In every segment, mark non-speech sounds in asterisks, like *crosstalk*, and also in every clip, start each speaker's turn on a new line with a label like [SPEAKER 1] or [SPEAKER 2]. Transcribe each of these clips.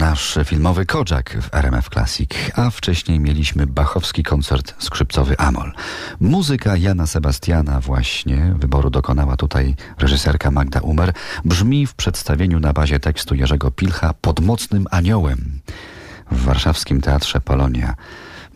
[SPEAKER 1] nasz filmowy Kodzak w RMF Classic, a wcześniej mieliśmy bachowski koncert skrzypcowy Amol. Muzyka Jana Sebastiana właśnie, wyboru dokonała tutaj reżyserka Magda Umer, brzmi w przedstawieniu na bazie tekstu Jerzego Pilcha pod mocnym aniołem w warszawskim Teatrze Polonia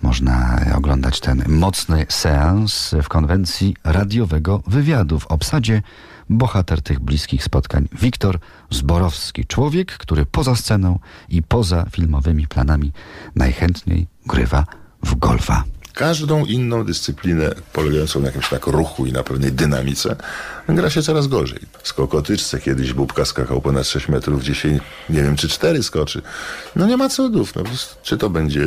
[SPEAKER 1] można oglądać ten mocny seans w konwencji radiowego wywiadu w obsadzie bohater tych bliskich spotkań Wiktor Zborowski. Człowiek, który poza sceną i poza filmowymi planami najchętniej grywa w golfa
[SPEAKER 2] każdą inną dyscyplinę polegającą na jakimś tak ruchu i na pewnej dynamice gra się coraz gorzej. Skokotyczce kiedyś Bubka skakał ponad 6 metrów, dzisiaj nie wiem czy 4 skoczy. No nie ma cudów. No, czy to będzie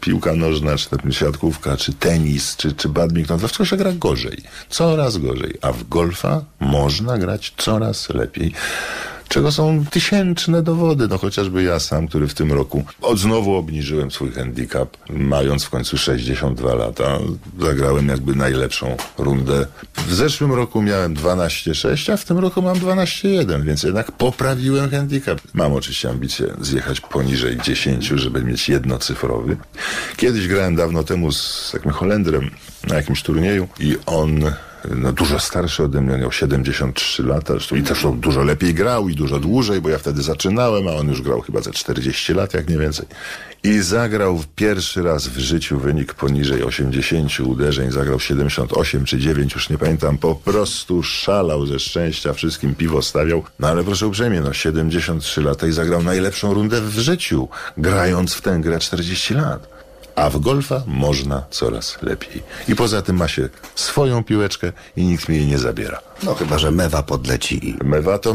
[SPEAKER 2] piłka nożna, czy siatkówka, czy tenis, czy, czy badminton, to wszystko się gra gorzej. Coraz gorzej. A w golfa można grać coraz lepiej czego są tysięczne dowody. No chociażby ja sam, który w tym roku od znowu obniżyłem swój handicap, mając w końcu 62 lata, zagrałem jakby najlepszą rundę. W zeszłym roku miałem 12,6, a w tym roku mam 12,1, więc jednak poprawiłem handicap. Mam oczywiście ambicję zjechać poniżej 10, żeby mieć jednocyfrowy. Kiedyś grałem dawno temu z takim Holendrem na jakimś turnieju i on no, dużo starszy ode mnie, miał 73 lata, i też dużo lepiej grał i dużo dłużej, bo ja wtedy zaczynałem, a on już grał chyba za 40 lat, jak nie więcej. I zagrał pierwszy raz w życiu wynik poniżej 80 uderzeń, zagrał 78 czy 9, już nie pamiętam, po prostu szalał ze szczęścia, wszystkim piwo stawiał. No ale proszę uprzejmie, no 73 lata i zagrał najlepszą rundę w życiu, grając w tę grę 40 lat a w golfa można coraz lepiej. I poza tym ma się swoją piłeczkę i nikt mi jej nie zabiera.
[SPEAKER 1] No chyba, że mewa podleci.
[SPEAKER 2] Mewa to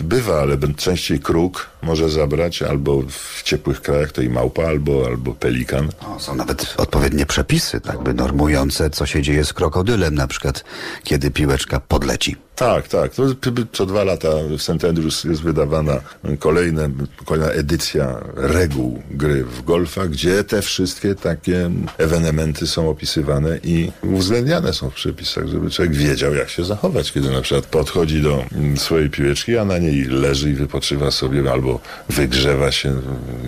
[SPEAKER 2] bywa, ale częściej kruk może zabrać, albo w ciepłych krajach to i małpa, albo, albo pelikan.
[SPEAKER 1] O, są nawet odpowiednie przepisy, tak by normujące, co się dzieje z krokodylem, na przykład kiedy piłeczka podleci.
[SPEAKER 2] Tak, tak. To co dwa lata w St. Andrews jest wydawana kolejne, kolejna edycja reguł gry w golfa, gdzie te wszystkie takie ewenementy są opisywane i uwzględniane są w przepisach, żeby człowiek wiedział, jak się zachować, kiedy na przykład podchodzi do swojej piłeczki, a na niej leży i wypoczywa sobie, albo wygrzewa się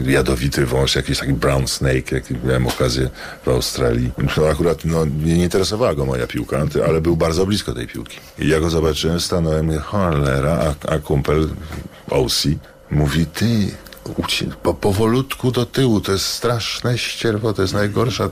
[SPEAKER 2] jadowity wąż, jakiś taki brown snake, jaki miałem okazję w Australii. No akurat no, nie interesowała go moja piłka, ale był bardzo blisko tej piłki. I ja go zobaczyłem zobaczyłem, stanąłem, cholera, a, a kumpel OC mówi, ty, po, powolutku do tyłu, to jest straszne ścierwo, to jest najgorsza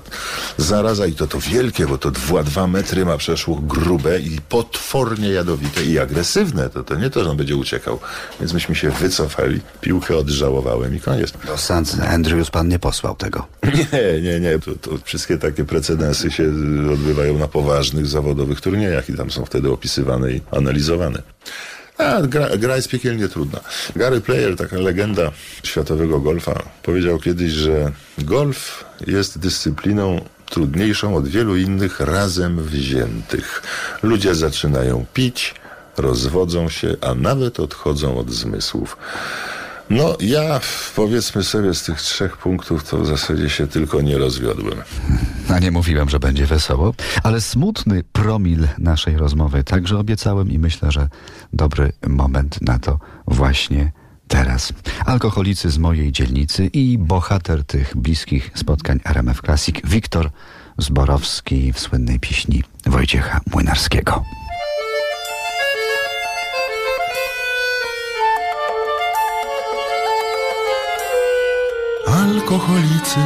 [SPEAKER 2] zaraza i to to wielkie, bo to dwa, dwa metry ma przeszło grube i potwornie jadowite i agresywne, to, to nie to, że on będzie uciekał. Więc myśmy się wycofali, piłkę odżałowałem i koniec.
[SPEAKER 1] Do St. Andrews pan nie posłał tego? *laughs*
[SPEAKER 2] Nie, nie, nie, to, to wszystkie takie precedensy się odbywają na poważnych zawodowych turniejach i tam są wtedy opisywane i analizowane. A, gra, gra jest piekielnie trudna. Gary Player, taka legenda światowego golfa, powiedział kiedyś, że golf jest dyscypliną trudniejszą od wielu innych razem wziętych. Ludzie zaczynają pić, rozwodzą się, a nawet odchodzą od zmysłów. No, ja powiedzmy sobie z tych trzech punktów to w zasadzie się tylko nie rozwiodłem.
[SPEAKER 1] A nie mówiłem, że będzie wesoło, ale smutny promil naszej rozmowy także obiecałem i myślę, że dobry moment na to właśnie teraz. Alkoholicy z mojej dzielnicy i bohater tych bliskich spotkań RMF Classic, Wiktor Zborowski w słynnej pieśni Wojciecha Młynarskiego.
[SPEAKER 3] Alkoholicy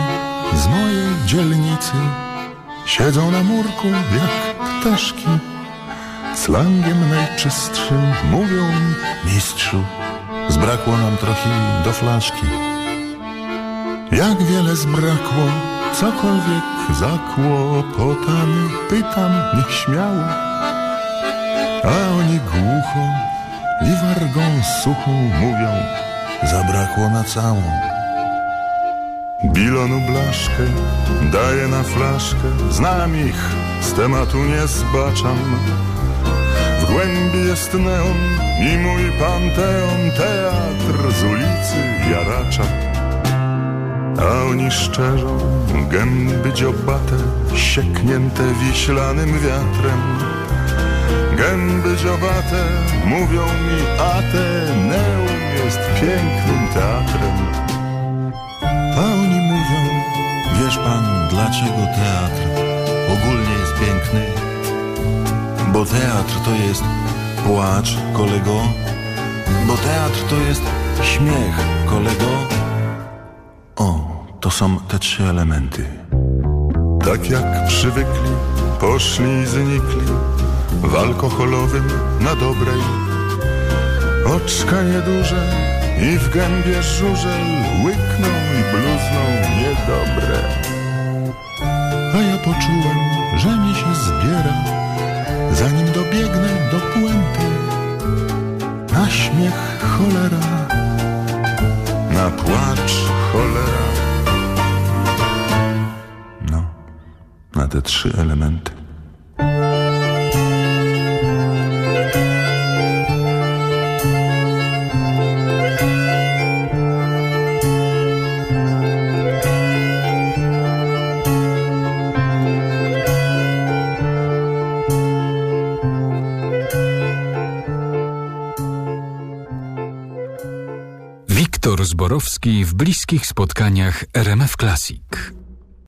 [SPEAKER 3] z mojej dzielnicy Siedzą na murku jak ptaszki. Slangiem najczystszym mówią mi Mistrzu, zbrakło nam trochę do flaszki. Jak wiele zbrakło, cokolwiek zakłopotany Pytam, niech śmiało. A oni głucho i wargą suchą mówią Zabrakło na całą Bilonu blaszkę daję na flaszkę Znam ich, z tematu nie zbaczam. W głębi jest neon i mój panteon Teatr z ulicy Jaracza. A oni szczerzą gęby dziobate Sieknięte wiślanym wiatrem. Gęby dziobate mówią mi Ateneum jest pięknym teatrem
[SPEAKER 2] A oni mówią, wiesz pan, dlaczego teatr ogólnie jest piękny? Bo teatr to jest płacz, kolego. Bo teatr to jest śmiech, kolego. O, to są te trzy elementy. Tak jak przywykli, poszli i znikli w alkoholowym na dobrej. Oczka nieduże i w gębie żużel łykną płacz cholera. No, na te trzy elementy.
[SPEAKER 4] Zborowski w bliskich spotkaniach RMF Classic.